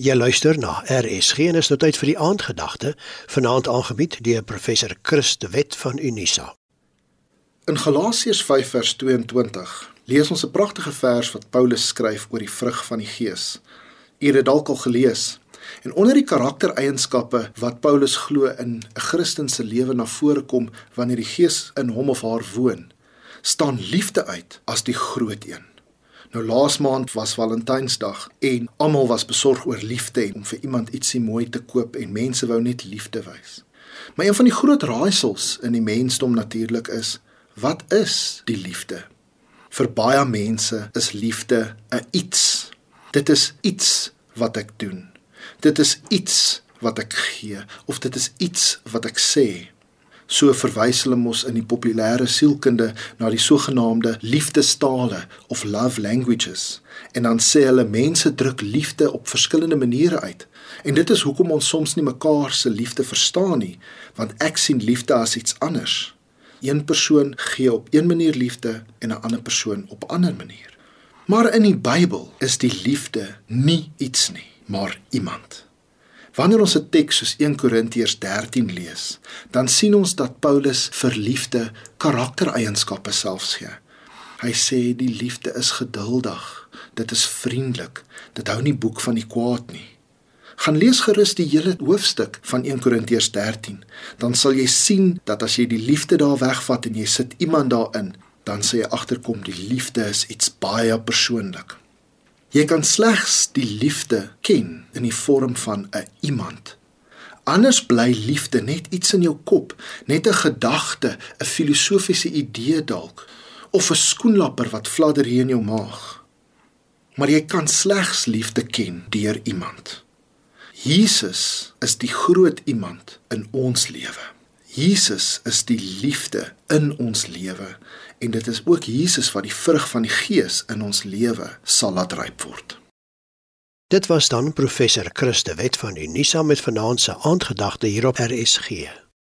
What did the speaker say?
Jy luister na RSG en is nou tyd vir die aandgedagte, vanaand aangebied deur professor Chris de Wet van Unisa. In Galasiërs 5 vers 22 lees ons 'n pragtige vers wat Paulus skryf oor die vrug van die Gees. U het dit dalk al gelees. En onder die karaktereienskappe wat Paulus glo in 'n Christen se lewe na vore kom wanneer die Gees in hom of haar woon, staan liefde uit as die groot een. Nou laas maand was Valentynsdag en almal was besorg oor liefde en om vir iemand ietsie mooi te koop en mense wou net liefde wys. Maar een van die groot raaisels in die mensdom natuurlik is, wat is die liefde? Vir baie mense is liefde 'n iets. Dit is iets wat ek doen. Dit is iets wat ek gee of dit is iets wat ek sê. So verwys hulle mos in die populêre sielkunde na die sogenaamde liefdestale of love languages. En dan sê hulle mense druk liefde op verskillende maniere uit. En dit is hoekom ons soms nie mekaar se liefde verstaan nie, want ek sien liefde as iets anders. Een persoon gee op een manier liefde en 'n ander persoon op 'n ander manier. Maar in die Bybel is die liefde nie iets nie, maar iemand. Wanneer ons 'n teks soos 1 Korintiërs 13 lees, dan sien ons dat Paulus vir liefde karaktereienskappe selfs gee. Hy sê die liefde is geduldig, dit is vriendelik, dit hou nie boek van die kwaad nie. Gaan lees gerus die hele hoofstuk van 1 Korintiërs 13, dan sal jy sien dat as jy die liefde daar wegvat en jy sit iemand daarin, dan sê jy agterkom die liefde is iets baie persoonlik. Jy kan slegs die liefde ken in die vorm van 'n iemand. Anders bly liefde net iets in jou kop, net 'n gedagte, 'n filosofiese idee dalk of 'n skoenlapper wat fladder hier in jou maag. Maar jy kan slegs liefde ken deur iemand. Jesus is die groot iemand in ons lewe. Jesus is die liefde in ons lewe en dit is ook Jesus wat die vrug van die Gees in ons lewe sal laat ryp word. Dit was dan professor Christe Wet van Unisa met vanaand se aandgedagte hier op RSG.